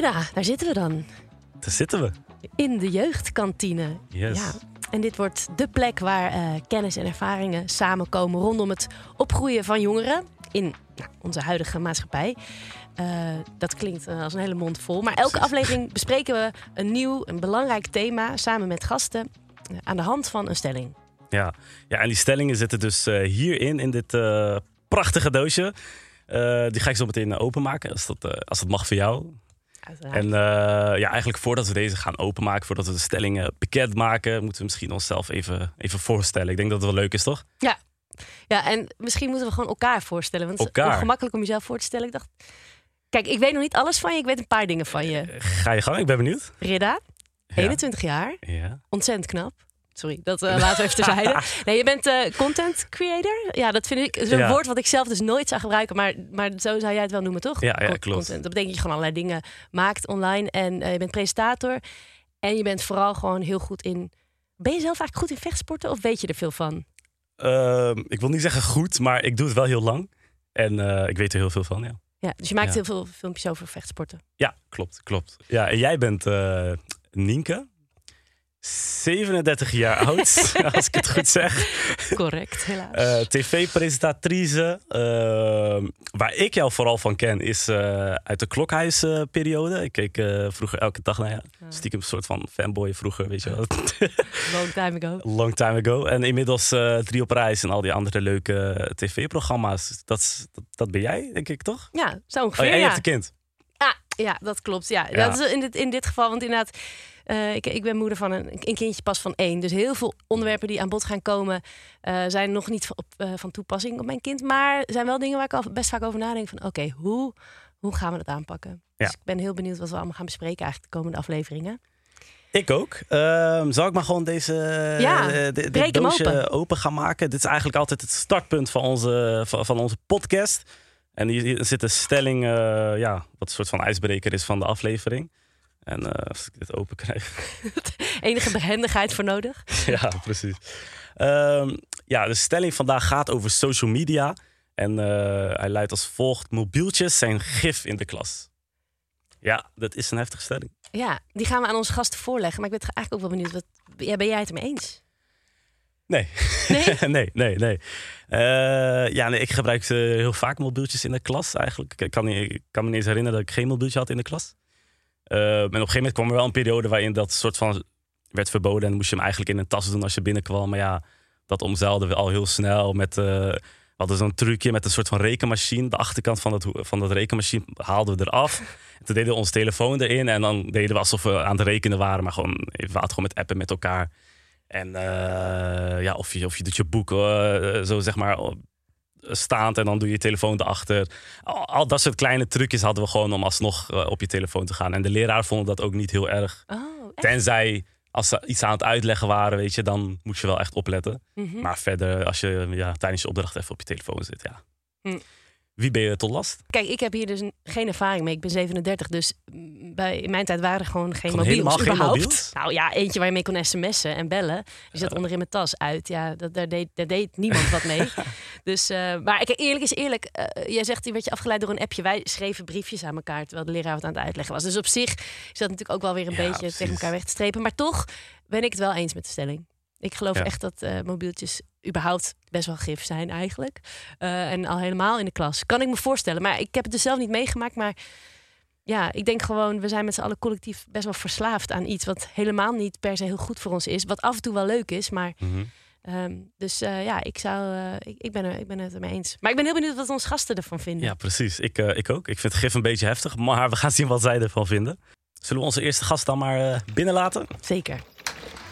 Ridda, daar zitten we dan. Daar zitten we. In de jeugdkantine. Yes. Ja. En dit wordt de plek waar eh, kennis en ervaringen samenkomen rondom het opgroeien van jongeren in nou, onze huidige maatschappij. Eh, dat klinkt eh, als een hele mond vol. Maar elke aflevering bespreken we een nieuw, een belangrijk thema samen met gasten aan de hand van een stelling. Ja. ja, en die stellingen zitten dus hierin, in dit prachtige doosje. Die ga ik zo meteen openmaken, als dat, als dat mag voor jou. En eh, ja, eigenlijk voordat we deze gaan openmaken, voordat we de stellingen bekend maken, moeten we misschien onszelf even, even voorstellen. Ik denk dat het wel leuk is, toch? Ja. ja, en misschien moeten we gewoon elkaar voorstellen. Want het is Elkaar? ongemakkelijk om jezelf voor te stellen. Ik dacht, kijk, ik weet nog niet alles van je. Ik weet een paar dingen van je. Ga je gang, ik ben benieuwd. Ridda, Ja. 21 jaar, Ja. ontzettend knap. Sorry, dat eh, laten we even terzijde. Nee, je bent eh, content creator. Ja, dat vind ik Ja. woord wat ik zelf dus nooit zou gebruiken. Maar, maar zo zou jij het wel noemen, toch? Ja, klopt. Content. Dat betekent dat je gewoon allerlei dingen maakt online. En eh, je bent presentator. En je bent vooral gewoon heel goed in... Ben je zelf eigenlijk goed in vechtsporten of weet je er veel van? Ehm, ik wil niet zeggen goed, maar ik doe het wel heel lang. En ik weet er heel veel van, ja. Ja, dus je maakt Ja. heel veel filmpjes over vechtsporten. Ja, klopt, klopt. Ja, en jij bent Nienke. 37 jaar oud, als ik het goed zeg. Correct, helaas. Eh, TV-presentatrice. Ehm, waar ik jou vooral van ken, is eh, uit de klokhuisperiode. ik keek eh, vroeger elke dag naar je. Stiekem een soort van fanboy vroeger, weet je wel. Long time ago. Long time ago. En inmiddels eh Drie op reis en al die andere leuke tv-programma's. Dat, dat, dat ben jij, denk ik, toch? Ja, zo Oh, ongeveer, en je ja. hebt een kind. Ah, ja, dat klopt. Ja. Ja. Dat is in dit, in dit geval, want inderdaad, eh, ik, ik ben moeder van een, een kindje pas van één. Dus heel veel onderwerpen die aan bod gaan komen, eh, zijn nog niet van, op, eh, van toepassing op mijn kind. Maar er zijn wel dingen waar ik al best vaak over nadenk van, oké, hoe, hoe gaan we dat aanpakken? Ja. Dus ik ben heel benieuwd wat we allemaal gaan bespreken eigenlijk de komende afleveringen. Ik ook. Ehm, zal ik maar gewoon deze Ja, dit- dit doosje open. open. gaan maken? Dit is eigenlijk altijd het startpunt van onze, van, van onze podcast. En hier, zit een stelling, ja, wat een soort van ijsbreker is van de aflevering. En eh, als ik dit open krijg. Enige behendigheid voor nodig. ja, precies. Ehm, ja, de stelling vandaag gaat over social media. En eh, hij luidt als volgt: Mobieltjes zijn gif in de klas. Ja, dat is een heftige stelling. Ja, die gaan we aan onze gasten voorleggen. Maar ik ben eigenlijk ook wel benieuwd, wat, ja, ben jij het ermee eens? Nee. Nee? nee, nee, nee. Eh, ja, nee, ik gebruik heel vaak mobieltjes in de klas eigenlijk. Ik kan, niet, ik kan me niet eens herinneren dat ik geen mobieltje had in de klas. Eh, en op een gegeven moment kwam er wel een periode waarin dat soort van werd verboden. En moest je hem eigenlijk in een tas doen als je binnenkwam. Maar ja, dat omzeilden we al heel snel met... eh, we hadden zo'n trucje met een soort van rekenmachine. De achterkant van dat, van dat rekenmachine haalden we eraf. En toen deden we onze telefoon erin. En dan deden we alsof we aan het rekenen waren. Maar gewoon, we waren gewoon met appen met elkaar. En eh, ja, of je, of je doet je boek eh, zo zeg maar staand en dan doe je je telefoon erachter. Al, dat soort kleine trucjes hadden we gewoon om alsnog eh, op je telefoon te gaan. En de leraar vonden dat ook niet heel erg. Oh? Tenzij als ze iets aan het uitleggen waren, weet je, dan moet je wel echt opletten. Mhm. Maar verder, als je ja, tijdens je opdracht even op je telefoon zit, ja. Hm. Wie ben je tot last? Kijk, ik heb hier dus een- geen ervaring mee. Ik ben 37, dus bij, in mijn tijd waren er gewoon geen Gewoon mobiels helemaal geen mobiels? Nou ja, eentje waar je mee kon sms'en en bellen. Die zat onder in mijn tas uit. Ja, dat, daar, deed, daar deed niemand wat mee. Dus, eh, maar kijk, eerlijk is eerlijk. eh, jij zegt, je werd je afgeleid door een appje. Wij schreven briefjes aan elkaar, terwijl de leraar wat aan het uitleggen was. Dus op zich is dat natuurlijk ook wel weer een Ja, beetje precies. tegen elkaar weg te strepen. Maar toch ben ik het wel eens met de stelling. Ik geloof Ja. echt dat eh, mobieltjes überhaupt best wel gif zijn eigenlijk. Eh, en al helemaal in de klas. Kan ik me voorstellen. Maar ik heb het dus zelf niet meegemaakt. Maar ja, ik denk gewoon, we zijn met z'n allen collectief best wel verslaafd aan iets wat helemaal niet per se heel goed voor ons is. Wat af en toe wel leuk is, maar Mhm. ehm, dus eh, ja, ik zou, eh, ik, ik, ben er, ik ben het ermee eens. Maar ik ben heel benieuwd wat onze gasten ervan vinden. Ja, precies. Ik, eh, ik ook. Ik vind het gif een beetje heftig, maar we gaan zien wat zij ervan vinden. Zullen we onze eerste gast dan maar eh, binnenlaten? Zeker.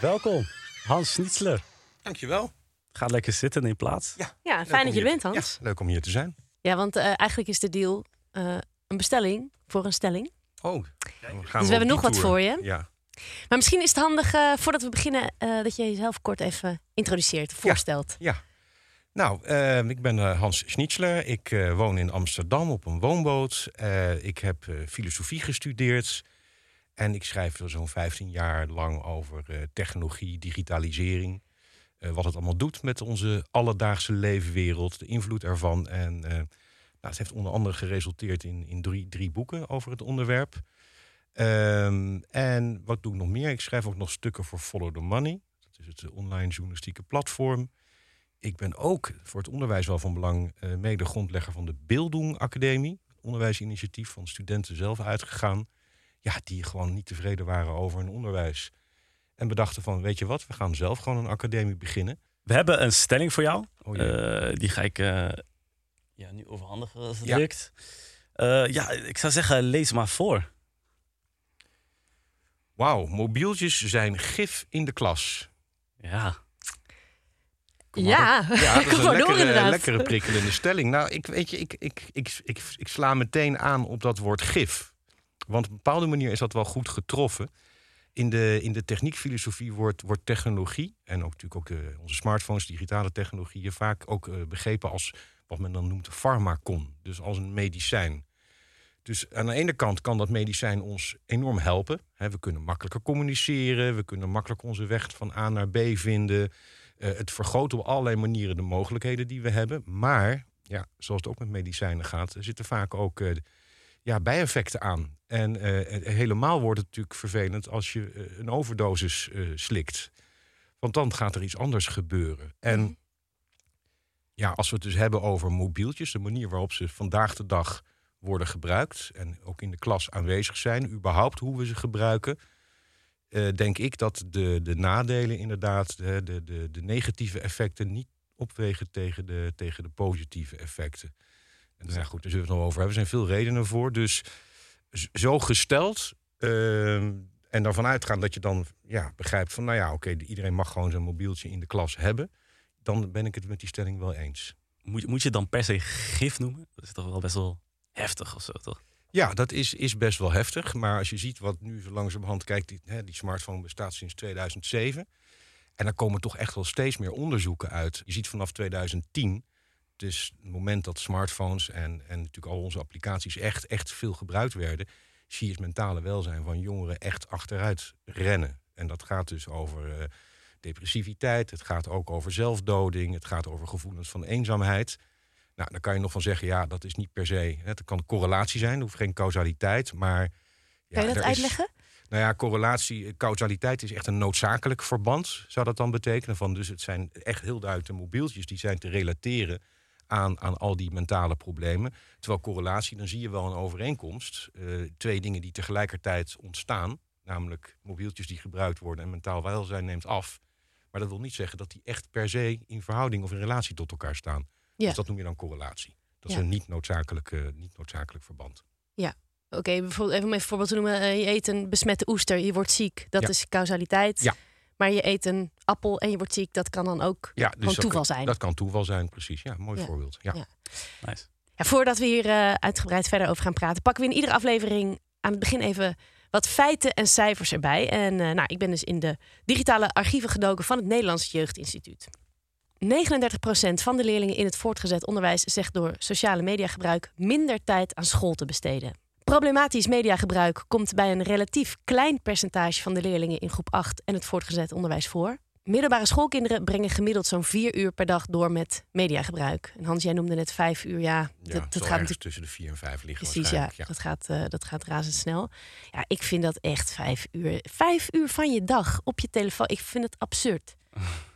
Welkom, Hans Schnitzler. Dankjewel. Ga lekker zitten in plaats. Ja, Ja, fijn dat je er bent, Hans. Ja, leuk om hier te zijn. Ja, want eh, eigenlijk is de deal eh, een bestelling voor een stelling. Oh, dus we hebben nog wat voor je. Ja. Maar misschien is het handig, eh, voordat we beginnen, eh, dat je jezelf kort even introduceert, voorstelt. ja. Nou, eh, ik ben eh, Hans Schnitzler. Ik eh, woon in Amsterdam op een woonboot. Eh, ik heb eh, filosofie gestudeerd. En ik schrijf er zo'n 15 jaar lang over eh, technologie, digitalisering. eh, wat het allemaal doet met onze alledaagse leefwereld, de invloed ervan. En eh, nou, het heeft onder andere geresulteerd in, in drie, drie boeken over het onderwerp. Ehm, en wat doe ik nog meer? Ik schrijf ook nog stukken voor Follow the Money. Dat is het online journalistieke platform. Ik ben ook voor het onderwijs wel van belang mede grondlegger van de Beeldung Academie. Onderwijsinitiatief van studenten zelf uitgegaan. Ja, die gewoon niet tevreden waren over hun onderwijs. En bedachten van, weet je wat, we gaan zelf gewoon een academie beginnen. We hebben een stelling voor jou. Oh. Eh, die ga ik eh, ja, nu overhandigen als het Ja. lukt. Eh, ja, ik zou zeggen, lees maar voor. Wauw, mobieltjes zijn gif in de klas. Ja, Ja, ja dat is kom een maar door lekkere, lekkere prikkelende stelling. Nou, ik, weet je, ik, ik, ik, ik, ik sla meteen aan op dat woord gif. Want op een bepaalde manier is dat wel goed getroffen. In de, in de techniekfilosofie wordt, wordt technologie, en ook natuurlijk ook eh, onze smartphones, digitale technologieën, vaak ook eh, begrepen als wat men dan noemt farmacon. Dus als een medicijn. Dus aan de ene kant kan dat medicijn ons enorm helpen. We kunnen makkelijker communiceren, we kunnen makkelijk onze weg van A naar B vinden. Eh, het vergroot op allerlei manieren de mogelijkheden die we hebben. Maar, ja, zoals het ook met medicijnen gaat, zitten vaak ook ja, bijeffecten aan. En eh, helemaal wordt het natuurlijk vervelend als je eh, een overdosis eh, slikt. Want dan gaat er iets anders gebeuren. En ja, als we het dus hebben over mobieltjes, de manier waarop ze vandaag de dag worden gebruikt en ook in de klas aanwezig zijn, überhaupt hoe we ze gebruiken, denk ik dat de, de nadelen inderdaad, de, de, de, de negatieve effecten niet opwegen tegen de, tegen de positieve effecten. En nou ja, goed, daar zullen we het nog over hebben. Er zijn veel redenen voor. Dus zo gesteld ehm, en daarvan uitgaan dat je dan ja, begrijpt van, nou ja, oké, iedereen mag gewoon zijn mobieltje in de klas hebben. Dan ben ik het met die stelling wel eens. moet, moet je het dan per se gif noemen? Dat is toch wel best wel heftig of zo, toch? Ja, dat is, is best wel heftig. Maar als je ziet wat nu zo langzamerhand kijkt, die, hè, die smartphone bestaat sinds 2007. En er komen toch echt wel steeds meer onderzoeken uit. Je ziet vanaf 2010, dus het moment dat smartphones en, en natuurlijk al onze applicaties echt, echt veel gebruikt werden, zie je het mentale welzijn van jongeren echt achteruit rennen. En dat gaat dus over eh, depressiviteit, het gaat ook over zelfdoding, het gaat over gevoelens van eenzaamheid. Nou, dan kan je nog van zeggen, ja, dat is niet per se. Het kan correlatie zijn, er hoeft geen causaliteit. Maar. Ja, Kan je dat is- uitleggen? nou ja, correlatie, eh, causaliteit is echt een noodzakelijk verband, zou dat dan betekenen. Van, dus het zijn echt heel duidelijk de mobieltjes die zijn te relateren aan, aan al die mentale problemen. Terwijl correlatie, dan zie je wel een overeenkomst. eh, twee dingen die tegelijkertijd ontstaan, namelijk mobieltjes die gebruikt worden en mentaal welzijn neemt af. Maar dat wil niet zeggen dat die echt per se in verhouding of in relatie tot elkaar staan. Ja. Dus dat noem je dan correlatie. Dat is Ja. een niet noodzakelijk, eh, niet noodzakelijk verband. Oké, bijvoorbeeld even om even een voorbeeld te noemen. eh, je eet een besmette oester, je wordt ziek. Dat Ja. is causaliteit. Ja. Maar je eet een appel en je wordt ziek. Dat kan dan ook Ja, dus toeval kan- zijn. Dat kan toeval zijn, precies. Ja, mooi Ja. voorbeeld. Ja. Ja. Nice. Ja, voordat we hier eh, uitgebreid verder over gaan praten, pakken we in iedere aflevering aan het begin even wat feiten en cijfers erbij. En eh, nou, ik ben dus in de digitale archieven gedoken van het Nederlands Jeugdinstituut. 39% van de leerlingen in het voortgezet onderwijs zegt door sociale mediagebruik minder tijd aan school te besteden. Problematisch mediagebruik komt bij een relatief klein percentage van de leerlingen in groep 8 en het voortgezet onderwijs voor. Middelbare schoolkinderen brengen gemiddeld zo'n vier uur per dag door met mediagebruik. En Hans, jij noemde net vijf uur. Ja, Ja, dat, dat gaat natuurlijk tussen de vier en vijf liggen precies. Ja, waarschijnlijk. Dat, gaat, eh, dat gaat razendsnel. Ja, ik vind dat echt vijf uur. Vijf uur van je dag op je telefoon. Ik vind het absurd.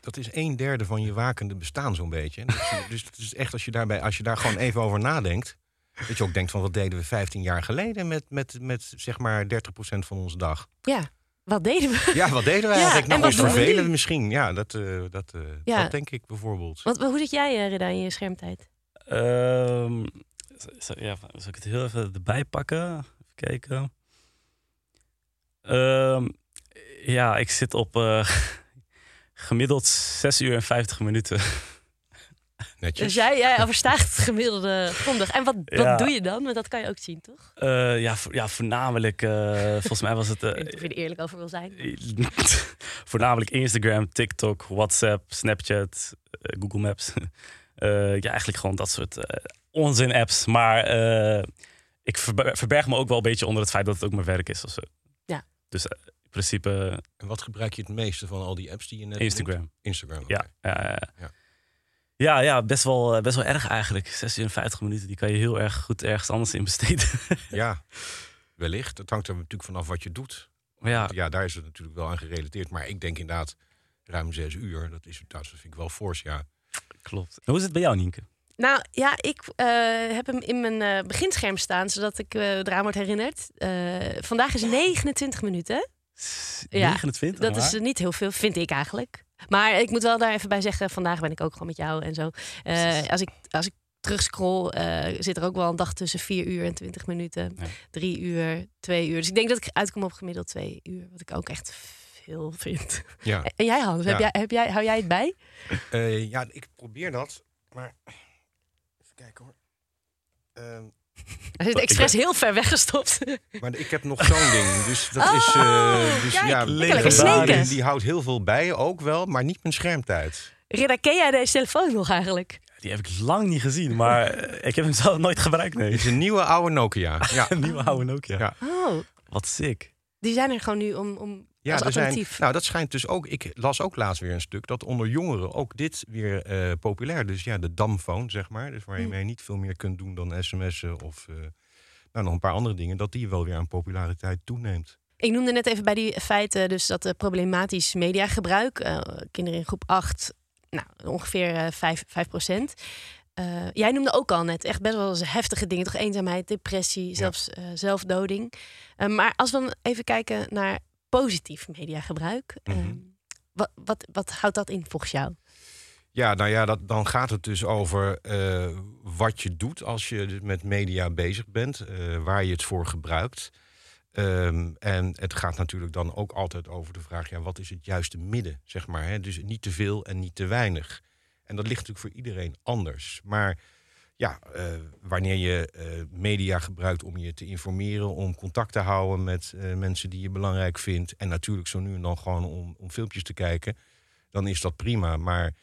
Dat is een derde van je wakende bestaan zo'n beetje. Dus, dus het is echt als je, daarbij, als je daar gewoon even over nadenkt... dat je ook denkt van wat deden we 15 jaar geleden... met, met, met zeg maar 30% van onze dag. Ja, wat deden we? Ja, wat deden we Ja, eigenlijk? en Nou, ons vervelen misschien. Ja, dat, eh, dat, eh, Ja. dat denk ik bijvoorbeeld. Wat, hoe zit jij, uh, Reda, in je schermtijd? Ehm, zo- ja, zal ik het heel even erbij pakken? Even kijken. Ehm, ja, ik zit op eh, gemiddeld 6 uur en 50 minuten. Netjes. Dus jij, jij overstijgt het gemiddelde grondig. En wat, wat Ja. doe je dan? Want dat kan je ook zien, toch? Eh, ja, vo- ja, voornamelijk, eh, volgens mij was het... Ik weet niet of je er eerlijk over wil zijn. voornamelijk Instagram, TikTok, WhatsApp, Snapchat, Google Maps. Eh, ja, eigenlijk gewoon dat soort onzin-apps. Maar eh, ik verber- verberg me ook wel een beetje onder het feit dat het ook mijn werk is of zo. Ja. Dus in principe En wat gebruik je het meeste van al die apps die je net Instagram. noemt? Instagram. Ja, ja, ja. Ja. ja. ja, ja, best, wel, eh, best wel erg eigenlijk. 56 minuten, die kan je heel erg goed ergens anders in besteden. Ja. wellicht. Het hangt er natuurlijk vanaf wat je doet. Ja, Ja, daar is het natuurlijk wel aan gerelateerd. Maar ik denk inderdaad ruim zes uur. Dat, is, dat vind ik wel fors, ja. klopt. Hoe is het bij jou, Nienke? Nou ja, ik eh, heb hem in mijn eh, beginscherm staan, zodat ik eh, eraan word herinnerd. Eh, vandaag is 29 minuten. Ja, 29? Dat is maar? niet heel veel, vind ik eigenlijk. Maar ik moet wel daar even bij zeggen, vandaag ben ik ook gewoon met jou en zo. Eh, als, ik, als ik terugscroll, eh zit er ook wel een dag tussen 4 uur en 20 minuten. Ja. 3 uur, 2 uur. Dus ik denk dat ik uitkom op gemiddeld 2 uur. Wat ik ook echt veel vind. Ja, En jij Hans, heb jij, heb jij, hou jij het bij? Eh, ja ik probeer dat. Maar even kijken hoor. Ehm, Hij zit expres heel ver weggestopt. maar ik heb nog zo'n ding. Dus dat is. eh, dus kijk, ja, lekker die houdt heel veel bij, ook wel, maar niet mijn schermtijd. Ridda, ken jij deze telefoon nog eigenlijk? Die heb ik lang niet gezien, maar eh, ik heb hem zelf nooit gebruikt, nee. Het is een nieuwe oude Nokia. Ja, Een nieuwe oude Nokia. Ja. Oh, Wat sick. Die zijn er gewoon nu om, om ja als er zijn, alternatief. nou, dat schijnt dus ook. Ik las ook laatst weer een stuk dat onder jongeren ook dit weer eh, populair. Dus ja, de damphone, zeg maar. Dus waar je Hm. mee niet veel meer kunt doen dan sms'en of eh, nou, nog een paar andere dingen. Dat die wel weer aan populariteit toeneemt. Ik noemde net even bij die feiten dus dat uh, problematisch mediagebruik. kinderen in groep 8, nou, ongeveer eh 5, 5 procent. Eh, jij noemde ook al net echt best wel eens heftige dingen. Toch eenzaamheid, depressie, zelfs eh, zelfdoding. Eh, maar als we dan even kijken naar positief mediagebruik. Mhm. wat, wat, wat houdt dat in volgens jou? Ja, nou ja, dat, dan gaat het dus over wat je doet als je met media bezig bent, waar je het voor gebruikt. Ehm, en het gaat natuurlijk dan ook altijd over de vraag: ja, wat is het juiste midden, zeg maar. Hè? Dus niet te veel en niet te weinig. En dat ligt natuurlijk voor iedereen anders. Maar ja, eh, wanneer je eh, media gebruikt om je te informeren, om contact te houden met eh, mensen die je belangrijk vindt, en natuurlijk zo nu en dan gewoon om, om filmpjes te kijken, dan is dat prima. Maar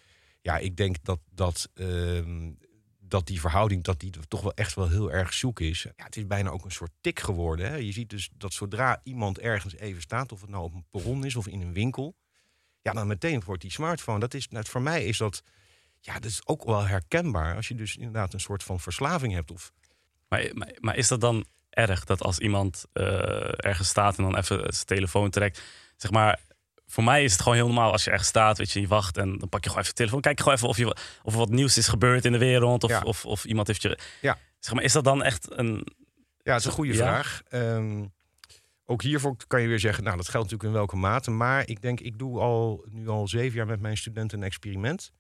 ja, ik denk dat, dat, ehm, dat die verhouding dat die toch wel echt wel heel erg zoek is. Ja, het is bijna ook een soort tik geworden. Hè? Je ziet dus dat zodra iemand ergens even staat, of het nou op een perron is of in een winkel, ja, dan meteen wordt die smartphone. Dat is, nou, voor mij is dat, ja, dat is ook wel herkenbaar. Als je dus inderdaad een soort van verslaving hebt. Of, Maar, maar, maar is dat dan erg dat als iemand eh, ergens staat en dan even zijn telefoon trekt, zeg maar. Voor mij is het gewoon heel normaal als je ergens staat, weet je, je wacht en dan pak je gewoon even de telefoon. Kijk je gewoon even of, je, of er wat nieuws is gebeurd in de wereld of, Ja. of, of iemand heeft je. Ja. Zeg maar, is dat dan echt een. ja, het is een goede Ja. vraag. Ehm, ook hiervoor kan je weer zeggen, nou, dat geldt natuurlijk in welke mate. Maar ik denk, ik doe al nu al zeven jaar met mijn studenten een experiment.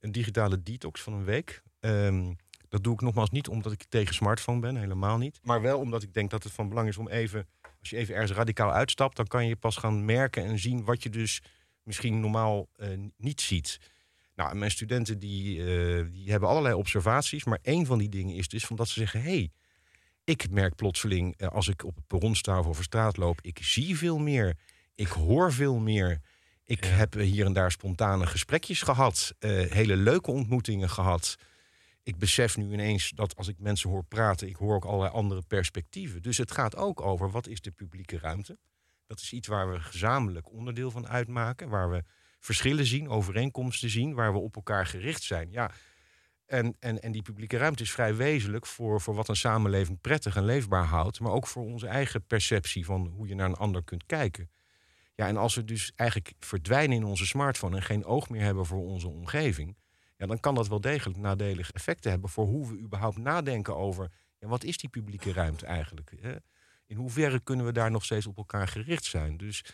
Een digitale detox van een week. Ehm, dat doe ik nogmaals niet omdat ik tegen smartphone ben, helemaal niet. Maar wel omdat ik denk dat het van belang is om even, als je even ergens radicaal uitstapt, dan kan je pas gaan merken en zien wat je dus misschien normaal eh, niet ziet. Nou, mijn studenten die, eh, die hebben allerlei observaties, maar één van die dingen is dus van dat ze zeggen: hé, hey, ik merk plotseling eh, als ik op het perron sta of over straat loop, ik zie veel meer, ik hoor veel meer. Ik Ja. heb hier en daar spontane gesprekjes gehad, eh, hele leuke ontmoetingen gehad. Ik besef nu ineens dat als ik mensen hoor praten, ik hoor ook allerlei andere perspectieven. Dus het gaat ook over wat is de publieke ruimte. Dat is iets waar we gezamenlijk onderdeel van uitmaken, waar we verschillen zien, overeenkomsten zien, waar we op elkaar gericht zijn. Ja, en, en, en die publieke ruimte is vrij wezenlijk voor, voor wat een samenleving prettig en leefbaar houdt, maar ook voor onze eigen perceptie van hoe je naar een ander kunt kijken. Ja, en als we dus eigenlijk verdwijnen in onze smartphone en geen oog meer hebben voor onze omgeving, ja, dan kan dat wel degelijk nadelige effecten hebben voor hoe we überhaupt nadenken over ja, wat is die publieke ruimte eigenlijk? Hè? In hoeverre kunnen we daar nog steeds op elkaar gericht zijn? Dus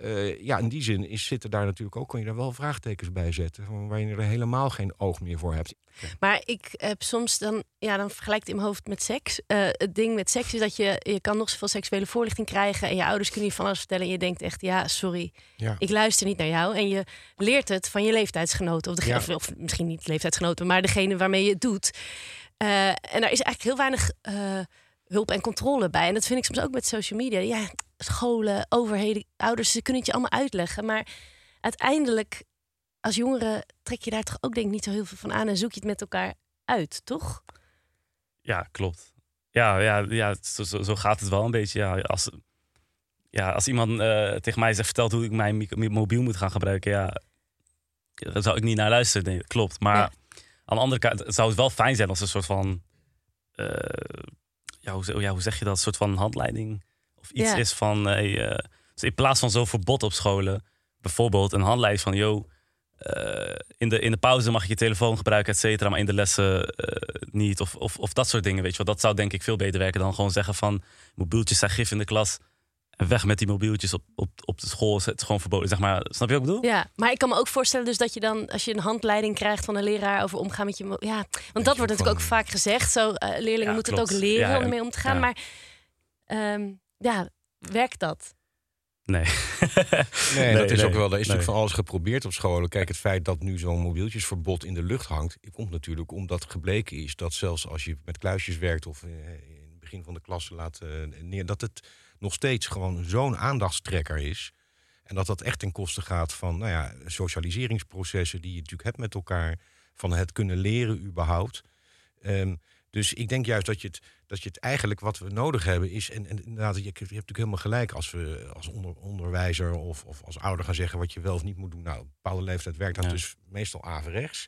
eh, ja, in die zin is, zitten daar natuurlijk ook, kan je daar wel vraagtekens bij zetten, van waar je er helemaal geen oog meer voor hebt. Maar ik heb soms dan, ja, dan vergelijk ik in mijn hoofd met seks. Eh, het ding met seks is dat je, je kan nog zoveel seksuele voorlichting krijgen en je ouders kunnen je van alles vertellen en je denkt echt, ja, sorry, Ja. ik luister niet naar jou. En je leert het van je leeftijdsgenoten, of, degene, Ja. of, of misschien niet leeftijdsgenoten, maar degene waarmee je het doet. Eh, en daar is eigenlijk heel weinig hulp en controle bij. En dat vind ik soms ook met social media. Ja, scholen, overheden, ouders, ze kunnen het je allemaal uitleggen. Maar uiteindelijk, als jongeren, trek je daar toch ook denk ik niet zo heel veel van aan en zoek je het met elkaar uit, toch? Ja, klopt. Ja, ja, ja zo, zo, zo gaat het wel een beetje. Ja, als, ja, als iemand eh, tegen mij zegt, vertelt hoe ik mijn mobiel moet gaan gebruiken, ja, daar zou ik niet naar luisteren. Nee, klopt. Maar Ja. aan de andere kant zou het wel fijn zijn als een soort van. eh, ja, hoe, ja, hoe zeg je dat, een soort van handleiding of iets Ja. is van, hey, eh, dus in plaats van zo'n verbod op scholen, bijvoorbeeld een handleiding van, yo, eh, in, de, in de pauze mag je je telefoon gebruiken, et cetera, maar in de lessen eh, niet. Of, of, of dat soort dingen, weet je wel. Dat zou denk ik veel beter werken dan gewoon zeggen van, mobieltjes zijn gif in de klas. Weg met die mobieltjes op, op, op de school. Het is gewoon verboden, zeg maar. Snap je wat ik bedoel? Ja, maar ik kan me ook voorstellen dus dat je dan, als je een handleiding krijgt van een leraar over omgaan met je... Ja, want dat wordt natuurlijk ook vaak gezegd. Zo, eh, leerlingen Ja, moeten het ook leren Ja, om ermee om te gaan. Ja. Maar ehm, ja, werkt dat? Nee. Nee, dat is nee, ook wel. Er is nee. natuurlijk van alles geprobeerd op scholen. Kijk, het feit dat nu zo'n mobieltjesverbod in de lucht hangt, komt natuurlijk omdat gebleken is dat zelfs als je met kluisjes werkt of eh, in het begin van de klas laat eh, neer, dat het nog steeds gewoon zo'n aandachtstrekker is. En dat dat echt ten koste gaat van nou ja, socialiseringsprocessen die je natuurlijk hebt met elkaar, van het kunnen leren überhaupt. Ehm, dus ik denk juist dat je het, dat je het eigenlijk wat we nodig hebben is. En, en inderdaad, je, je hebt natuurlijk helemaal gelijk als we als onder, onderwijzer of, of als ouder gaan zeggen wat je wel of niet moet doen. Nou, op een bepaalde leeftijd werkt dat Ja. dus meestal averechts.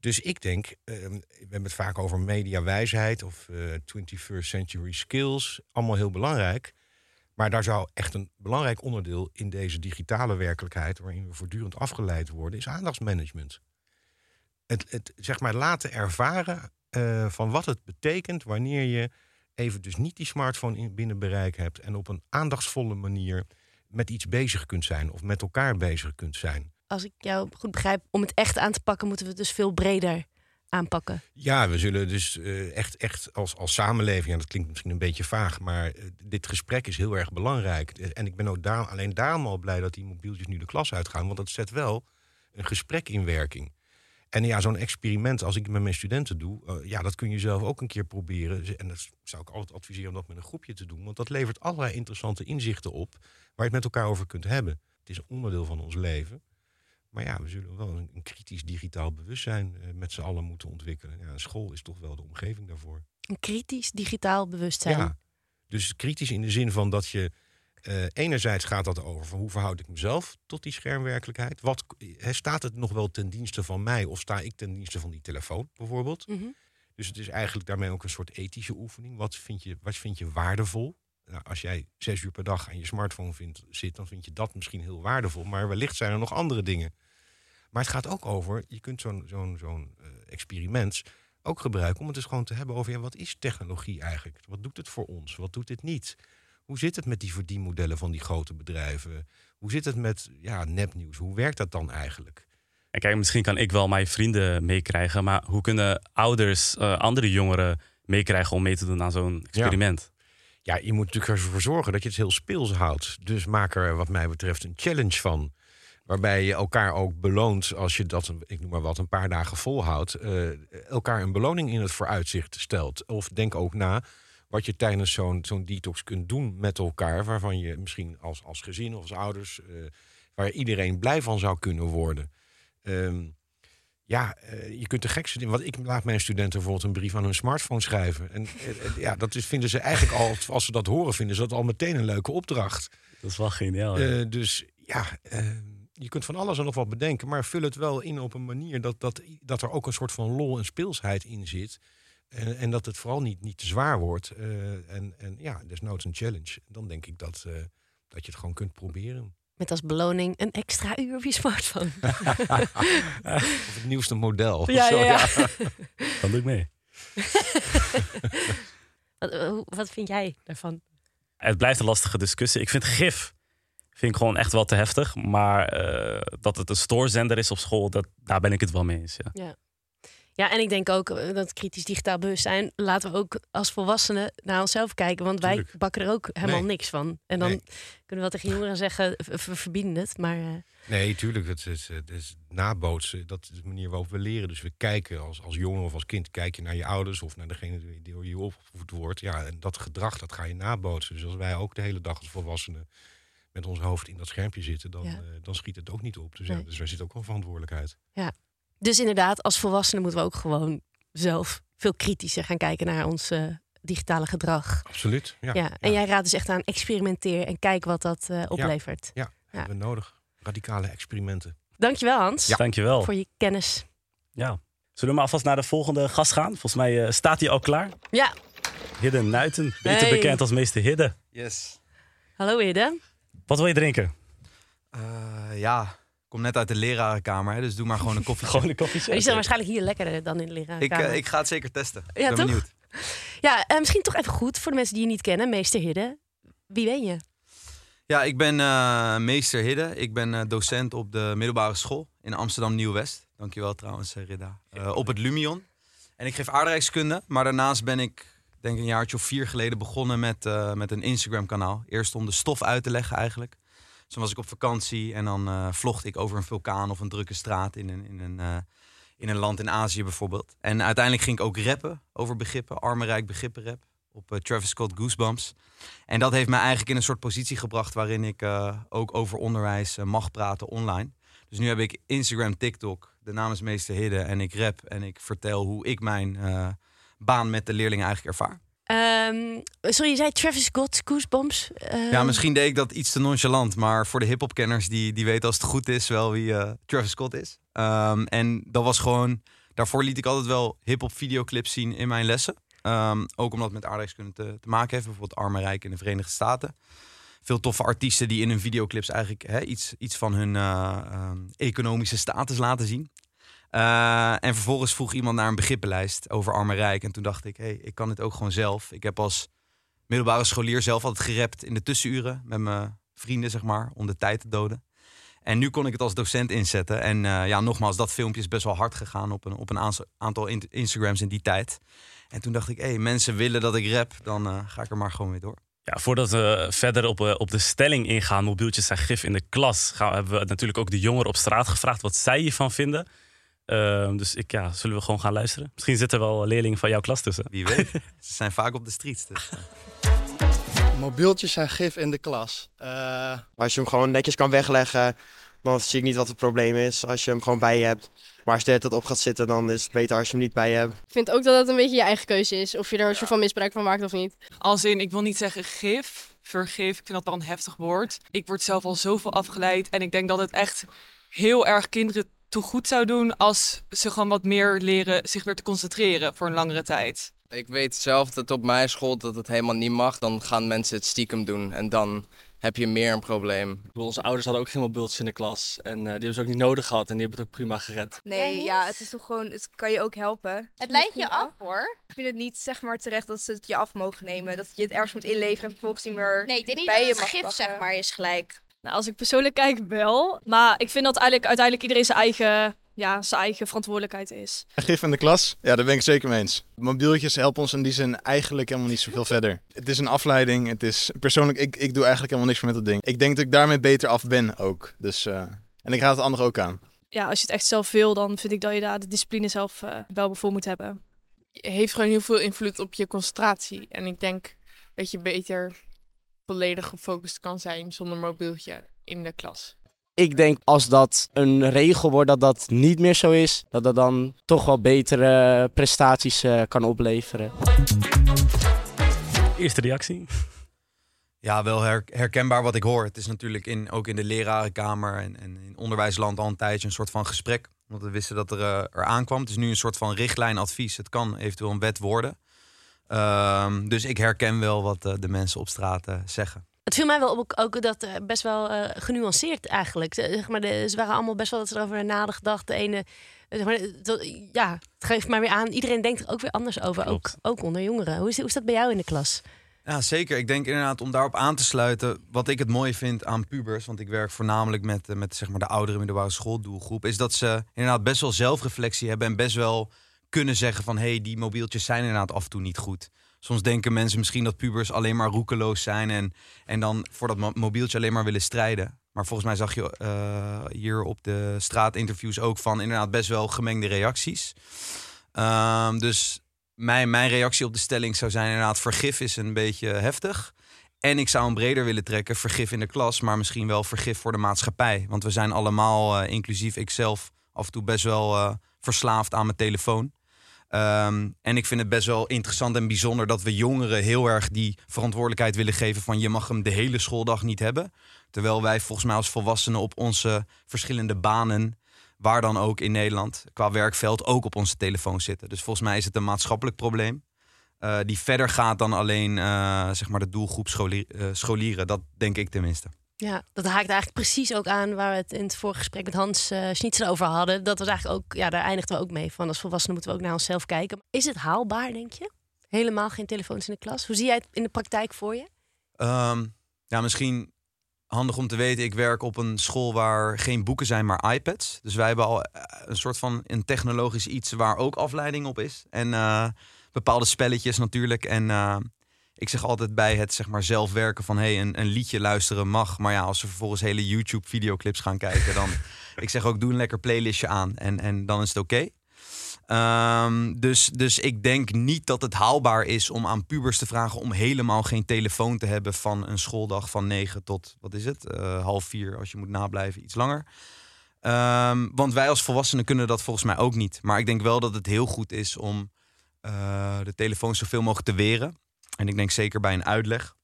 Dus ik denk, ehm, we hebben het vaak over mediawijsheid of eh 21st century skills. Allemaal heel belangrijk. Maar daar zou echt een belangrijk onderdeel in deze digitale werkelijkheid, waarin we voortdurend afgeleid worden, is aandachtsmanagement. Het, het zeg maar laten ervaren eh, van wat het betekent wanneer je even dus niet die smartphone in binnen bereik hebt en op een aandachtsvolle manier met iets bezig kunt zijn of met elkaar bezig kunt zijn. Als ik jou goed begrijp, om het echt aan te pakken, moeten we dus veel breder aanpakken. Ja, we zullen dus eh, echt, echt als, als samenleving, en dat klinkt misschien een beetje vaag, maar eh, dit gesprek is heel erg belangrijk. Eh, En ik ben ook daar, alleen daarom al blij dat die mobieltjes nu de klas uitgaan, want dat zet wel een gesprek in werking. En ja, zo'n experiment, als ik met mijn studenten doe, ja, dat kun je zelf ook een keer proberen. En dat zou ik altijd adviseren om dat met een groepje te doen, want dat levert allerlei interessante inzichten op waar je het met elkaar over kunt hebben. Het is een onderdeel van ons leven. Maar ja, we zullen wel een, een kritisch digitaal bewustzijn eh, met z'n allen moeten ontwikkelen. Ja, een school is toch wel de omgeving daarvoor. Een kritisch digitaal bewustzijn. Ja, dus kritisch in de zin van dat je eh, enerzijds gaat dat over van hoe verhoud ik mezelf tot die schermwerkelijkheid. Wat hè, staat het nog wel ten dienste van mij of sta ik ten dienste van die telefoon bijvoorbeeld? Mhm. Dus het is eigenlijk daarmee ook een soort ethische oefening. Wat vind je, wat vind je waardevol? Nou, als jij zes uur per dag aan je smartphone vindt, zit, dan vind je dat misschien heel waardevol. Maar wellicht zijn er nog andere dingen. Maar het gaat ook over, je kunt zo'n zo'n zo'n eh, experiment ook gebruiken om het dus gewoon te hebben over ja, wat is technologie eigenlijk? Wat doet het voor ons? Wat doet het niet? Hoe zit het met die verdienmodellen van die grote bedrijven? Hoe zit het met ja, nepnieuws? Hoe werkt dat dan eigenlijk? En kijk, misschien kan ik wel mijn vrienden meekrijgen, maar hoe kunnen ouders eh, andere jongeren meekrijgen om mee te doen aan zo'n experiment? Ja, je moet natuurlijk ervoor zorgen dat je het heel speels houdt. Dus maak er wat mij betreft een challenge van. Waarbij je elkaar ook beloont als je dat, ik noem maar wat, een paar dagen volhoudt. eh, elkaar een beloning in het vooruitzicht stelt. Of denk ook na wat je tijdens zo'n zo'n detox kunt doen met elkaar. Waarvan je misschien als, als gezin of als ouders, eh, waar iedereen blij van zou kunnen worden. Ehm, ja, eh, je kunt de gekste dingen. Want ik laat mijn studenten bijvoorbeeld een brief aan hun smartphone schrijven. En eh, eh, ja, dat is, vinden ze eigenlijk al, als ze dat horen, vinden ze dat al meteen een leuke opdracht. Dat is wel geniaal. ja. Dus ja, je kunt van alles en nog wat bedenken, maar vul het wel in op een manier dat, dat, dat er ook een soort van lol en speelsheid in zit. En, en dat het vooral niet, niet te zwaar wordt. Eh, en, en ja, desnoods een challenge. Dan denk ik dat, dat je het gewoon kunt proberen. Met als beloning een extra uur op je smartphone. Of het nieuwste model. of Ja, zo, ja, ja. Dan doe ik mee. Wat, eh, wat vind jij daarvan? Het blijft een lastige discussie. Ik vind gif vind ik gewoon echt wel te heftig. Maar eh, dat het een stoorzender is op school, dat, daar ben ik het wel mee eens. Ja. Ja, en ik denk ook eh, dat kritisch digitaal bewustzijn... laten we ook als volwassenen naar onszelf kijken. Want wij Tuurlijk. bakken er ook helemaal Nee. niks van. En dan Nee. kunnen we wel tegen jongeren zeggen, we verbieden het. Maar eh, Nee, tuurlijk. Het is, het is nabootsen. Dat is de manier waarop we leren. Dus we kijken als, als jongen of als kind, kijk je naar je ouders of naar degene die door je opgevoed wordt. Ja, en dat gedrag, dat ga je nabootsen. Dus als wij ook de hele dag als volwassenen met ons hoofd in dat schermpje zitten, dan, Ja. eh, dan schiet het ook niet op. Dus, ja, Nee. dus daar zit ook wel verantwoordelijkheid. Dus inderdaad, als volwassenen moeten we ook gewoon zelf veel kritischer gaan kijken naar ons eh, digitale gedrag. Absoluut. Ja, Ja, en jij raadt dus echt aan experimenteer en kijk wat dat eh, oplevert. ja, hebben we nodig. Radicale experimenten. Dankjewel Hans Dankjewel. voor je kennis. Ja. Zullen we maar alvast naar de volgende gast gaan? Volgens mij eh, staat hij al klaar. Ja, Hidde Nuiten, beter Hey. bekend als meester Hidde. Yes. Hallo Hidde. Wat wil je drinken? Eh, ja, kom net uit de lerarenkamer, hè, dus doe maar gewoon een koffie. Gewoon een koffietje. Die zijn waarschijnlijk hier lekkerder dan in de leraar. ik, eh, ik ga het zeker testen. Ja, ik ben toch? benieuwd. Ja, eh, misschien toch even goed voor de mensen die je niet kennen. Meester Hidde. Wie ben je? Ja, ik ben eh, meester Hidde. Ik ben eh, docent op de middelbare school in Amsterdam Nieuw-West. Dankjewel trouwens, Ridda. Eh, op het Lumion. En ik geef aardrijkskunde, maar daarnaast ben ik denk een jaartje of vier geleden begonnen met, eh, met een Instagram kanaal. Eerst om de stof uit te leggen eigenlijk. Dan was ik op vakantie en dan eh vlogde ik over een vulkaan of een drukke straat in een, in een, eh, in een land in Azië bijvoorbeeld. En uiteindelijk ging ik ook rappen over begrippen, armenrijk begrippenrap. Op eh, Travis Scott Goosebumps. En dat heeft mij eigenlijk in een soort positie gebracht waarin ik ook over onderwijs mag praten online. Dus nu heb ik Instagram, TikTok, de naam is meester Hidde en ik rap en ik vertel hoe ik mijn baan met de leerlingen eigenlijk ervaar. Ehm, sorry, je zei Travis Scott, Goosebumps. Eh, Ja, misschien deed ik dat iets te nonchalant, maar voor de hip-hop-kenners die, die weten als het goed is wel wie eh, Travis Scott is. Ehm, en dat was gewoon, daarvoor liet ik altijd wel hip-hop videoclips zien in mijn lessen. Ehm, ook omdat het met aardrijkskunde te, te maken heeft, bijvoorbeeld Arme Rijk in de Verenigde Staten. Veel toffe artiesten die in hun videoclips eigenlijk hè, iets, iets van hun eh, ehm, economische status laten zien. Eh, en vervolgens vroeg iemand naar een begrippenlijst over Arme Rijk. En toen dacht ik, hey, ik kan dit ook gewoon zelf. Ik heb als middelbare scholier zelf altijd gerept in de tussenuren met mijn vrienden, zeg maar, om de tijd te doden. En nu kon ik het als docent inzetten. En eh, ja, nogmaals, dat filmpje is best wel hard gegaan op een, op een aantal in- Instagrams in die tijd. En toen dacht ik, hé, hey, mensen willen dat ik rap, dan eh, ga ik er maar gewoon weer door. Ja, voordat we verder op, op de stelling ingaan, mobieltjes zijn gif in de klas, gaan, hebben we natuurlijk ook de jongeren op straat gevraagd wat zij hiervan vinden. Ehm, dus ik, ja, zullen we gewoon gaan luisteren? Misschien zitten er wel leerlingen van jouw klas tussen. Wie weet. Ze zijn vaak op de streets. Dus. Mobieltjes zijn gif in de klas. Eh, als je hem gewoon netjes kan wegleggen, dan zie ik niet wat het probleem is. Als je hem gewoon bij je hebt. Maar als je er op gaat zitten, dan is het beter als je hem niet bij je hebt. Ik vind ook dat het een beetje je eigen keuze is. Of je er een soort van misbruik van maakt of niet. Als in, ik wil niet zeggen gif, vergif. Ik vind dat wel een heftig woord. Ik word zelf al zoveel afgeleid. En ik denk dat het echt heel erg kinderen toe goed zou doen als ze gewoon wat meer leren zich weer te concentreren voor een langere tijd. Ik weet zelf dat op mijn school dat het helemaal niet mag. Dan gaan mensen het stiekem doen en dan heb je meer een probleem. Ik bedoel, onze ouders hadden ook geen mobieltjes in de klas. En eh, die hebben ze ook niet nodig gehad. En die hebben het ook prima gered. Nee, ja, het is toch gewoon, het kan je ook helpen. Het leidt je af hoor. Ik vind het niet zeg maar terecht dat ze het je af mogen nemen. Dat je het ergens moet inleveren en vervolgens niet meer Nee, ik denk niet bij dat je het gif pakken. zeg maar is gelijk. Nou, als ik persoonlijk kijk, wel. Maar ik vind dat eigenlijk uiteindelijk iedereen zijn eigen, ja, zijn eigen verantwoordelijkheid is. Gif in de klas? Ja, daar ben ik zeker mee eens. Mobieltjes helpen ons in die zin eigenlijk helemaal niet zoveel verder. Het is een afleiding. Het is persoonlijk, ik, ik doe eigenlijk helemaal niks meer met dat ding. Ik denk dat ik daarmee beter af ben ook. Dus, eh, en ik raad het anderen ook aan. Ja, als je het echt zelf wil, dan vind ik dat je daar de discipline zelf eh, wel voor moet hebben. heeft gewoon heel veel invloed op je concentratie. En ik denk dat je beter volledig gefocust kan zijn zonder mobieltje in de klas. Ik denk als dat een regel wordt dat dat niet meer zo is, dat dat dan toch wel betere prestaties eh, kan opleveren. Eerste reactie? Ja, wel her- herkenbaar wat ik hoor. Het is natuurlijk in, ook in de lerarenkamer en, en in onderwijsland al een tijdje een soort van gesprek. Want we wisten dat er, eh, er aankwam. Het is nu een soort van richtlijnadvies. Het kan eventueel een wet worden. Ehm, dus ik herken wel wat eh, de mensen op straat eh, zeggen. Het viel mij wel op ook dat eh, best wel genuanceerd eigenlijk. Ze- Zeg maar, de, ze waren allemaal best wel dat ze erover nagedacht. De ene, zeg maar, dat- ja, het geeft maar weer aan. Iedereen denkt er ook weer anders over, ook, Klopt. ook onder jongeren. Hoe is, hoe is dat bij jou in de klas? Ja, zeker. Ik denk inderdaad om daarop aan te sluiten. Wat ik het mooie vind aan pubers, want ik werk voornamelijk met, met zeg maar de oudere middelbare schooldoelgroep, is dat ze inderdaad best wel zelfreflectie hebben en best wel kunnen zeggen van hé, hey, die mobieltjes zijn inderdaad af en toe niet goed. Soms denken mensen misschien dat pubers alleen maar roekeloos zijn en, en dan voor dat mo- mobieltje alleen maar willen strijden. Maar volgens mij zag je eh, hier op de straatinterviews ook van inderdaad best wel gemengde reacties. Ehm, dus mijn, mijn reactie op de stelling zou zijn inderdaad vergif is een beetje heftig. En ik zou hem breder willen trekken, vergif in de klas, maar misschien wel vergif voor de maatschappij. Want we zijn allemaal, eh, inclusief ikzelf, af en toe best wel eh, verslaafd aan mijn telefoon. Ehm, en ik vind het best wel interessant en bijzonder dat we jongeren heel erg die verantwoordelijkheid willen geven van je mag hem de hele schooldag niet hebben. Terwijl wij volgens mij als volwassenen op onze verschillende banen, waar dan ook in Nederland, qua werkveld ook op onze telefoon zitten. Dus volgens mij is het een maatschappelijk probleem. eh, die verder gaat dan alleen eh, zeg maar de doelgroep scholi- eh, scholieren. Dat denk ik tenminste. Ja, dat haakt eigenlijk precies ook aan waar we het in het vorige gesprek met Hans uh, over hadden. Dat was eigenlijk ook, ja, daar eindigden we ook mee van. Als volwassenen moeten we ook naar onszelf kijken. Is het haalbaar, denk je? Helemaal geen telefoons in de klas. Hoe zie jij het in de praktijk voor je? Ehm, ja, misschien handig om te weten. Ik werk op een school waar geen boeken zijn, maar iPads. Dus wij hebben al eh, een soort van een technologisch iets waar ook afleiding op is. En uh, bepaalde spelletjes natuurlijk. En ik zeg altijd bij het zeg maar zelf werken van hey, een, een liedje luisteren mag. Maar ja, als ze vervolgens hele YouTube videoclips gaan kijken, dan ik zeg ook doe een lekker playlistje aan en, en dan is het oké. Um, dus, dus ik denk niet dat het haalbaar is om aan pubers te vragen om helemaal geen telefoon te hebben van een schooldag van 9 tot, wat is het, uh, half vier als je moet nablijven, iets langer. Um, want wij als volwassenen kunnen dat volgens mij ook niet. Maar ik denk wel dat het heel goed is om uh, de telefoon zoveel mogelijk te weren. En ik denk zeker bij een uitleg.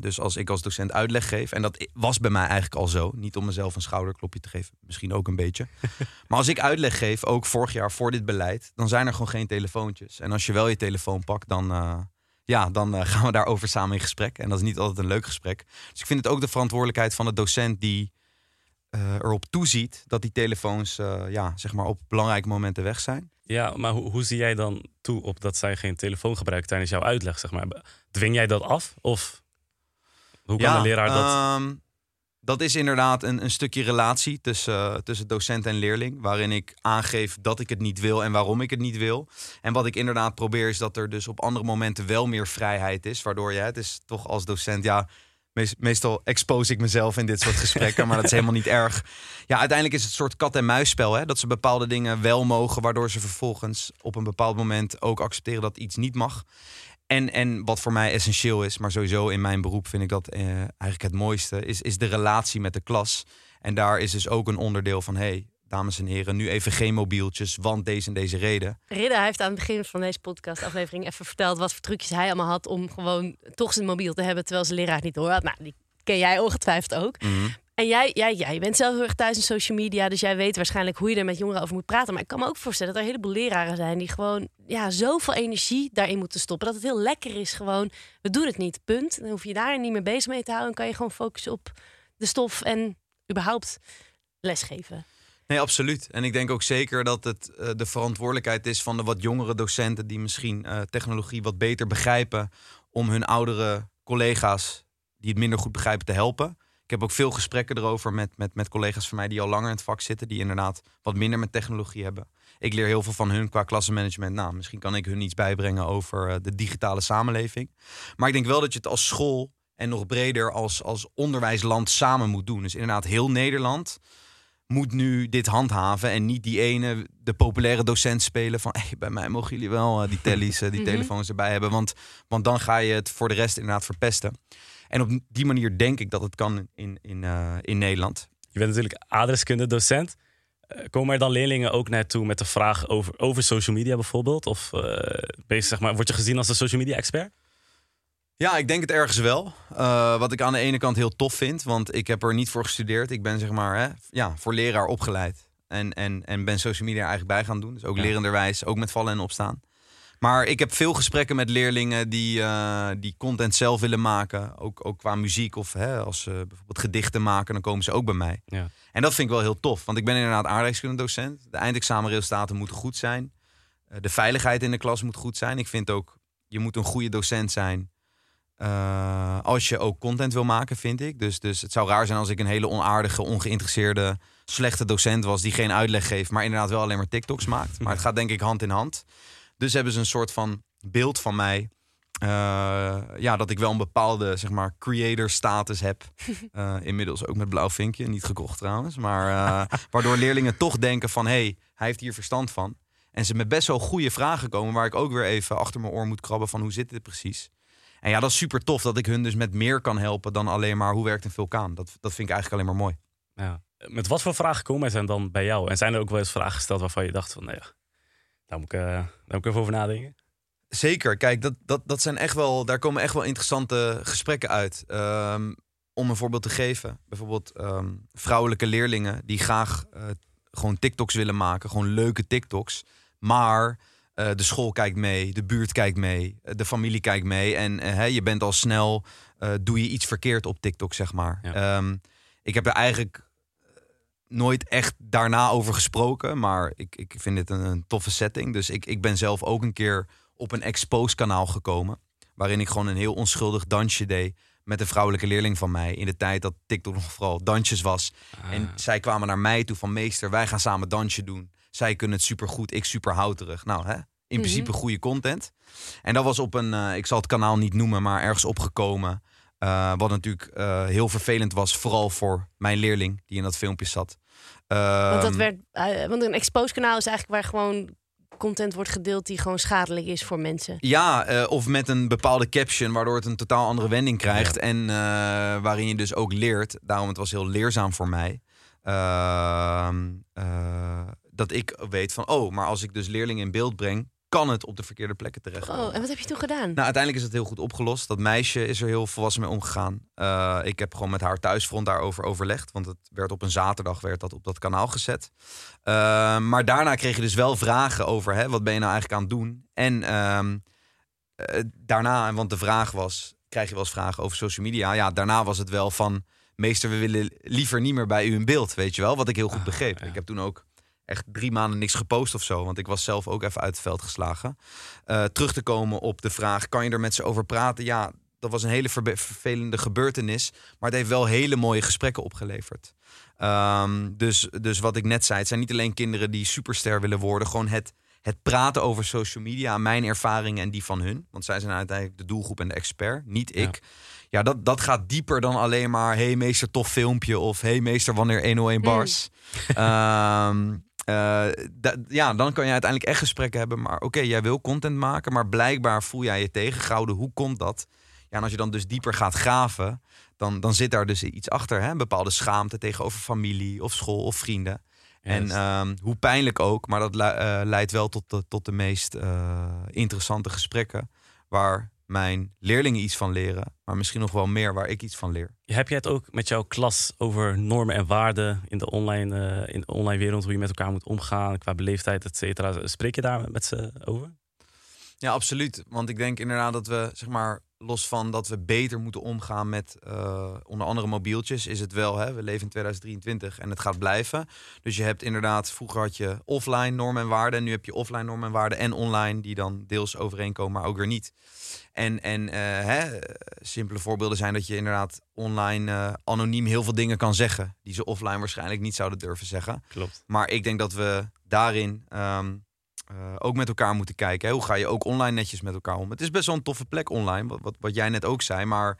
Dus als ik als docent uitleg geef, en dat was bij mij eigenlijk al zo, niet om mezelf een schouderklopje te geven, misschien ook een beetje. maar als ik uitleg geef, ook vorig jaar voor dit beleid, dan zijn er gewoon geen telefoontjes. En als je wel je telefoon pakt, dan, uh, ja, dan uh, gaan we daarover samen in gesprek. En dat is niet altijd een leuk gesprek. Dus ik vind het ook de verantwoordelijkheid van de docent die uh, erop toeziet dat die telefoons ja, zeg maar op belangrijke momenten weg zijn. Ja, maar hoe, hoe zie jij dan toe op dat zij geen telefoon gebruiken tijdens jouw uitleg? Zeg maar? Dwing jij dat af? Of hoe kan ja, de leraar dat? Um, dat is inderdaad een, een stukje relatie tussen, uh, tussen docent en leerling. Waarin ik aangeef dat ik het niet wil en waarom ik het niet wil. En wat ik inderdaad probeer is dat er dus op andere momenten wel meer vrijheid is. Waardoor je, het is toch als docent, ja, meestal expose ik mezelf in dit soort gesprekken, maar dat is helemaal niet erg. Ja, uiteindelijk is het een soort kat-en-muisspel. Hè? Dat ze bepaalde dingen wel mogen, waardoor ze vervolgens op een bepaald moment ook accepteren dat iets niet mag. En, en wat voor mij essentieel is, maar sowieso in mijn beroep vind ik dat eh, eigenlijk het mooiste, is, is de relatie met de klas. En daar is dus ook een onderdeel van, hey, dames en heren, nu even geen mobieltjes, want deze en deze reden. Ridda heeft aan het begin van deze podcast-aflevering even verteld wat voor trucjes hij allemaal had om gewoon toch zijn mobiel te hebben terwijl zijn leraar het niet door had. Nou, die ken jij ongetwijfeld ook. Mhm. En jij, jij, jij bent zelf heel erg thuis in social media, dus jij weet waarschijnlijk hoe je er met jongeren over moet praten. Maar ik kan me ook voorstellen dat er een heleboel leraren zijn die gewoon ja, zoveel energie daarin moeten stoppen. Dat het heel lekker is gewoon, we doen het niet, punt. Dan hoef je daar niet meer bezig mee te houden. Dan kan je gewoon focussen op de stof en überhaupt lesgeven. Nee, absoluut. En ik denk ook zeker dat het uh, de verantwoordelijkheid is van de wat jongere docenten die misschien uh, technologie wat beter begrijpen om hun oudere collega's die het minder goed begrijpen te helpen. Ik heb ook veel gesprekken erover met, met, met collega's van mij die al langer in het vak zitten, die inderdaad wat minder met technologie hebben. Ik leer heel veel van hun qua klassenmanagement. Nou, misschien kan ik hun iets bijbrengen over uh, de digitale samenleving. Maar ik denk wel dat je het als school en nog breder als, als onderwijsland samen moet doen. Dus inderdaad, heel Nederland moet nu dit handhaven en niet die ene, de populaire docent spelen van hey, bij mij mogen jullie wel uh, die tellies, uh, die Mhm. telefoons erbij hebben. Want, want dan ga je het voor de rest inderdaad verpesten. En op die manier denk ik dat het kan in, in, uh, in Nederland. Je bent natuurlijk adreskunde docent. Komen er dan leerlingen ook naartoe met de vraag over, over social media bijvoorbeeld? Of uh, ben je, zeg maar, word je gezien als een social media expert? Ja, ik denk het ergens wel. Uh, wat ik aan de ene kant heel tof vind, want ik heb er niet voor gestudeerd. Ik ben zeg maar hè, ja, voor leraar opgeleid. En, en, en ben social media eigenlijk bij gaan doen. Dus ook ja. lerenderwijs, ook met vallen en opstaan. Maar ik heb veel gesprekken met leerlingen die, uh, die content zelf willen maken. Ook, ook qua muziek of hè, als ze bijvoorbeeld gedichten maken, dan komen ze ook bij mij. Ja. En dat vind ik wel heel tof, want ik ben inderdaad aardrijkskunde docent. De eindexamenresultaten moeten goed zijn. Uh, de veiligheid in de klas moet goed zijn. Ik vind ook, je moet een goede docent zijn. Uh, als je ook content wil maken, vind ik. Dus, dus het zou raar zijn als ik een hele onaardige, ongeïnteresseerde, slechte docent was die geen uitleg geeft, maar inderdaad wel alleen maar TikToks maakt. Maar het gaat denk ik hand in hand. Dus hebben ze een soort van beeld van mij. Uh, ja, dat ik wel een bepaalde, zeg maar, creator status heb. Uh, inmiddels ook met blauw vinkje, niet gekocht trouwens. Maar waardoor leerlingen toch denken van, hé, hey, hij heeft hier verstand van. En ze met best wel goede vragen komen, waar ik ook weer even achter mijn oor moet krabben van, hoe zit dit precies? En ja, dat is super tof dat ik hun dus met meer kan helpen dan alleen maar hoe werkt een vulkaan. Dat, dat vind ik eigenlijk alleen maar mooi. Ja. Met wat voor vragen komen er dan bij jou? En zijn er ook wel eens vragen gesteld waarvan je dacht van, nee, daar moet ik, uh, daar moet ik even over nadenken? Zeker. Kijk, dat, dat, dat zijn echt wel, daar komen echt wel interessante gesprekken uit. Um, om een voorbeeld te geven. Bijvoorbeeld um, vrouwelijke leerlingen die graag uh, gewoon TikToks willen maken. Gewoon leuke TikToks. Maar Eh, de school kijkt mee, de buurt kijkt mee, eh, de familie kijkt mee. En eh, hè, je bent al snel, doe je iets verkeerd op TikTok, zeg maar. Ehm, ik heb er eigenlijk nooit echt daarna over gesproken. Maar ik, ik vind dit een, een toffe setting. Dus ik, ik ben zelf ook een keer op een expose kanaal gekomen. Waarin ik gewoon een heel onschuldig dansje deed met een vrouwelijke leerling van mij. In de tijd dat TikTok nog vooral dansjes was. En zij kwamen naar mij toe van meester, wij gaan samen dansje doen. Zij kunnen het supergoed, ik super houterig. Nou hè, in principe goede content. En dat was op een, eh, ik zal het kanaal niet noemen, maar ergens opgekomen. Eh, wat natuurlijk eh, heel vervelend was, vooral voor mijn leerling die in dat filmpje zat. Want, dat Ehm, werd, want een expose kanaal is eigenlijk waar gewoon content wordt gedeeld die gewoon schadelijk is voor mensen. Ja, of met een bepaalde caption, waardoor het een totaal andere wending krijgt. En waarin je dus ook leert. Daarom het was heel leerzaam voor mij. ehm, eh, dat ik weet van, oh, maar als ik dus leerlingen in beeld breng, kan het op de verkeerde plekken terecht. Oh, en wat heb je toen gedaan? Nou, uiteindelijk is het heel goed opgelost. Dat meisje is er heel volwassen mee omgegaan. Eh, ik heb gewoon met haar thuisfront daarover overlegd. Want het werd op een zaterdag werd dat op dat kanaal gezet. Eh, maar daarna kreeg je dus wel vragen over... Hè, wat ben je nou eigenlijk aan het doen? En ehm, eh, daarna, want de vraag was... krijg je wel eens vragen over social media? Ja, daarna was het wel van... meester, we willen liever niet meer bij u in beeld, weet je wel? Wat ik heel goed begreep. Ik heb toen ook echt drie maanden niks gepost of zo. Want ik was zelf ook even uit het veld geslagen. Eh, terug te komen op de vraag: kan je er met ze over praten? Ja, dat was een hele vervelende gebeurtenis. Maar het heeft wel hele mooie gesprekken opgeleverd. Ehm, dus, dus wat ik net zei: het zijn niet alleen kinderen die superster willen worden. Gewoon het, het praten over social media, mijn ervaringen en die van hun. Want zij zijn uiteindelijk de doelgroep en de expert, niet ik. Ja, dat, dat gaat dieper dan alleen maar... hey meester, tof filmpje. Of hey meester, wanneer 101 bars. Ehm, eh, da- ja, dan kan je uiteindelijk echt gesprekken hebben. Maar oké, jij wil content maken, maar blijkbaar voel jij je tegengehouden. Hoe komt dat? Ja, en als je dan dus dieper gaat graven, dan, dan zit daar dus iets achter. Hè? Een bepaalde schaamte tegenover familie of school of vrienden. En ehm, hoe pijnlijk ook, maar dat eh, leidt wel tot de, tot de meest eh, interessante gesprekken. Waar mijn leerlingen iets van leren, maar misschien nog wel meer waar ik iets van leer. Heb jij het ook met jouw klas over normen en waarden in de online, eh, in de online wereld, hoe je met elkaar moet omgaan qua beleefdheid, et cetera? Spreek je daar met ze over? Ja, absoluut. Want ik denk inderdaad dat we, zeg maar, los van dat we beter moeten omgaan met eh, onder andere mobieltjes, is het wel, hè, we leven in 2023 en het gaat blijven. Dus je hebt inderdaad, vroeger had je offline normen en waarden, en nu heb je offline normen en waarden en online, die dan deels overeenkomen, maar ook weer niet. En, en eh, hè, simpele voorbeelden zijn dat je inderdaad online eh, anoniem heel veel dingen kan zeggen, die ze offline waarschijnlijk niet zouden durven zeggen. Klopt. Maar ik denk dat we daarin ehm, eh, ook met elkaar moeten kijken. Hoe ga je ook online netjes met elkaar om? Het is best wel een toffe plek online, wat, wat, wat jij net ook zei. Maar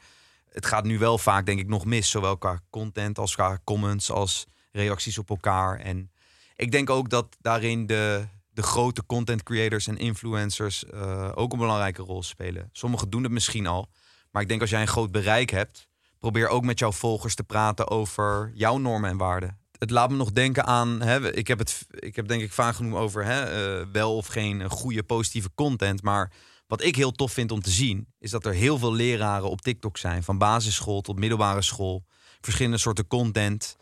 het gaat nu wel vaak, denk ik, nog mis. Zowel qua content als qua comments, als reacties op elkaar. En ik denk ook dat daarin de, de grote content creators en influencers eh, ook een belangrijke rol spelen. Sommigen doen het misschien al. Maar ik denk als jij een groot bereik hebt, probeer ook met jouw volgers te praten over jouw normen en waarden. Het laat me nog denken aan, hè, ik, heb het, ik heb denk ik vaak genoemd over hè, eh, wel of geen goede positieve content. Maar wat ik heel tof vind om te zien, is dat er heel veel leraren op TikTok zijn. Van basisschool tot middelbare school. Verschillende soorten content.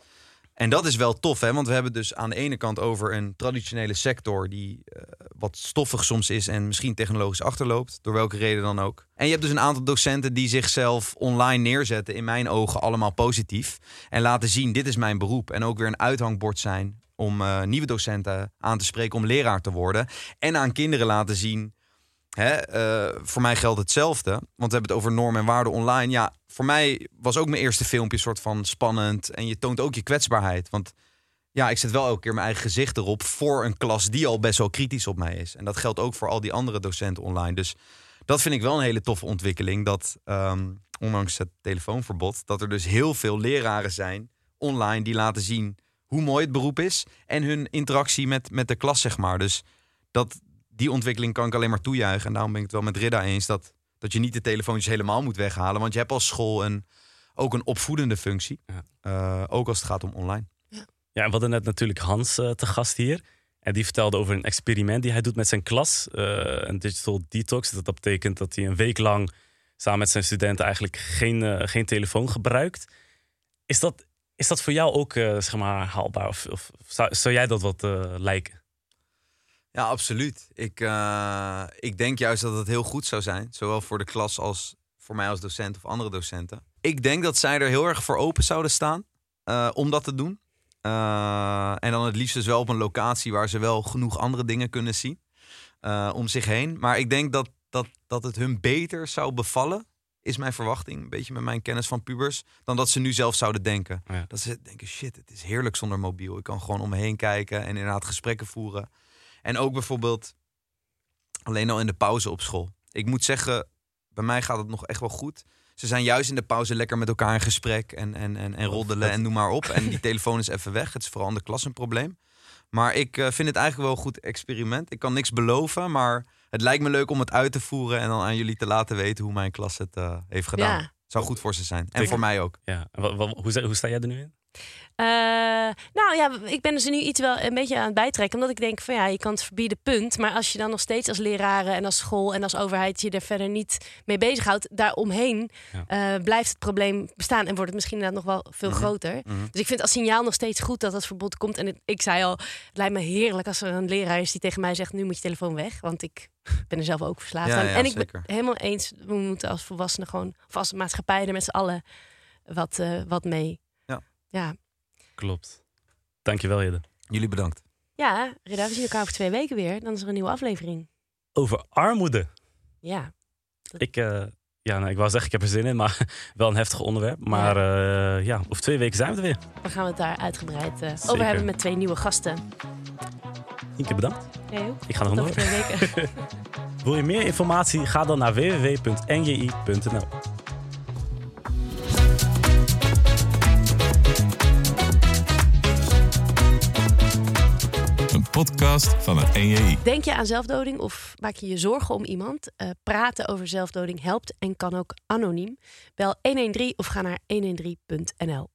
En dat is wel tof, hè? want we hebben dus aan de ene kant over een traditionele sector die eh, wat stoffig soms is en misschien technologisch achterloopt, door welke reden dan ook. En je hebt dus een aantal docenten die zichzelf online neerzetten, in mijn ogen allemaal positief, en laten zien: dit is mijn beroep. En ook weer een uithangbord zijn om eh, nieuwe docenten aan te spreken om leraar te worden. En aan kinderen laten zien. Hè, eh, voor mij geldt hetzelfde. Want we hebben het over normen en waarden online. Ja, voor mij was ook mijn eerste filmpje soort van spannend. En je toont ook je kwetsbaarheid. Want ja, ik zet wel elke keer mijn eigen gezicht erop voor een klas die al best wel kritisch op mij is. En dat geldt ook voor al die andere docenten online. Dus dat vind ik wel een hele toffe ontwikkeling. Dat ehm, ondanks het telefoonverbod, dat er dus heel veel leraren zijn online die laten zien hoe mooi het beroep is. En hun interactie met, met de klas, zeg maar. Dus dat, die ontwikkeling kan ik alleen maar toejuichen. En daarom ben ik het wel met Ridda eens dat, dat je niet de telefoontjes helemaal moet weghalen. Want je hebt als school een, ook een opvoedende functie. Eh, ook als het gaat om online. Ja, en we hadden net natuurlijk Hans eh, te gast hier. En die vertelde over een experiment die hij doet met zijn klas. eh, een digital detox. Dat, dat betekent dat hij een week lang samen met zijn studenten eigenlijk geen, geen telefoon gebruikt. Is dat, is dat voor jou ook zeg maar, haalbaar? Of, of zou, zou jij dat wat eh, lijken? Ja, absoluut. Ik, eh, ik denk juist dat het heel goed zou zijn. Zowel voor de klas als voor mij als docent of andere docenten. Ik denk dat zij er heel erg voor open zouden staan eh, om dat te doen. Eh, en dan het liefst dus wel op een locatie waar ze wel genoeg andere dingen kunnen zien om zich heen. Maar ik denk dat, dat, dat het hun beter zou bevallen, is mijn verwachting, een beetje met mijn kennis van pubers, dan dat ze nu zelf zouden denken. Dat ze denken, shit, het is heerlijk zonder mobiel. Ik kan gewoon om me heen kijken en inderdaad gesprekken voeren. En ook bijvoorbeeld alleen al in de pauze op school. Ik moet zeggen, bij mij gaat het nog echt wel goed. Ze zijn juist in de pauze lekker met elkaar in gesprek en, en, en, en roddelen en noem maar op. En die telefoon is even weg. Het is vooral in de klas een probleem. Maar ik eh, vind het eigenlijk wel een goed experiment. Ik kan niks beloven, maar het lijkt me leuk om het uit te voeren en dan aan jullie te laten weten hoe mijn klas het eh, heeft gedaan. Ja. Zou goed voor ze zijn. En voor mij ook. Ja. Hoe, hoe sta jij er nu in? Eh, nou ja, ik ben dus nu iets wel een beetje aan het bijtrekken. Omdat ik denk van ja, je kan het verbieden, punt. Maar als je dan nog steeds als leraren en als school en als overheid je er verder niet mee bezighoudt, daaromheen eh blijft het probleem bestaan en wordt het misschien inderdaad nog wel veel Mhm. groter. Mhm. Dus ik vind als signaal nog steeds goed dat dat verbod komt. En het- ik zei al, het lijkt me heerlijk als er een leraar is die tegen mij zegt, nu moet je telefoon weg. Want ik ben er zelf ook verslaafd Ja, aan. ja, en ik ben zeker. helemaal eens, we moeten als volwassenen gewoon, of als maatschappij er met z'n allen wat, eh, wat mee. Ja. Klopt. Dankjewel, Jede. Jullie bedankt. Ja, Reda, we zien elkaar over twee weken weer. Dan is er een nieuwe aflevering. Over armoede. Ja. Ik, eh, ja, nou, ik wou zeggen, ik heb er zin in, maar wel een heftig onderwerp. Maar ja, ja over twee weken zijn we er weer. Dan gaan we het daar uitgebreid eh, over hebben met twee nieuwe gasten. Inke, bedankt. Ook. Ik ga nog door. over twee weken. Wil je meer informatie? Ga dan naar www.nji.nl. podcast van het NJI. Denk je aan zelfdoding of maak je je zorgen om iemand? Eh, praten over zelfdoding helpt en kan ook anoniem. Bel 113 of ga naar 113.nl.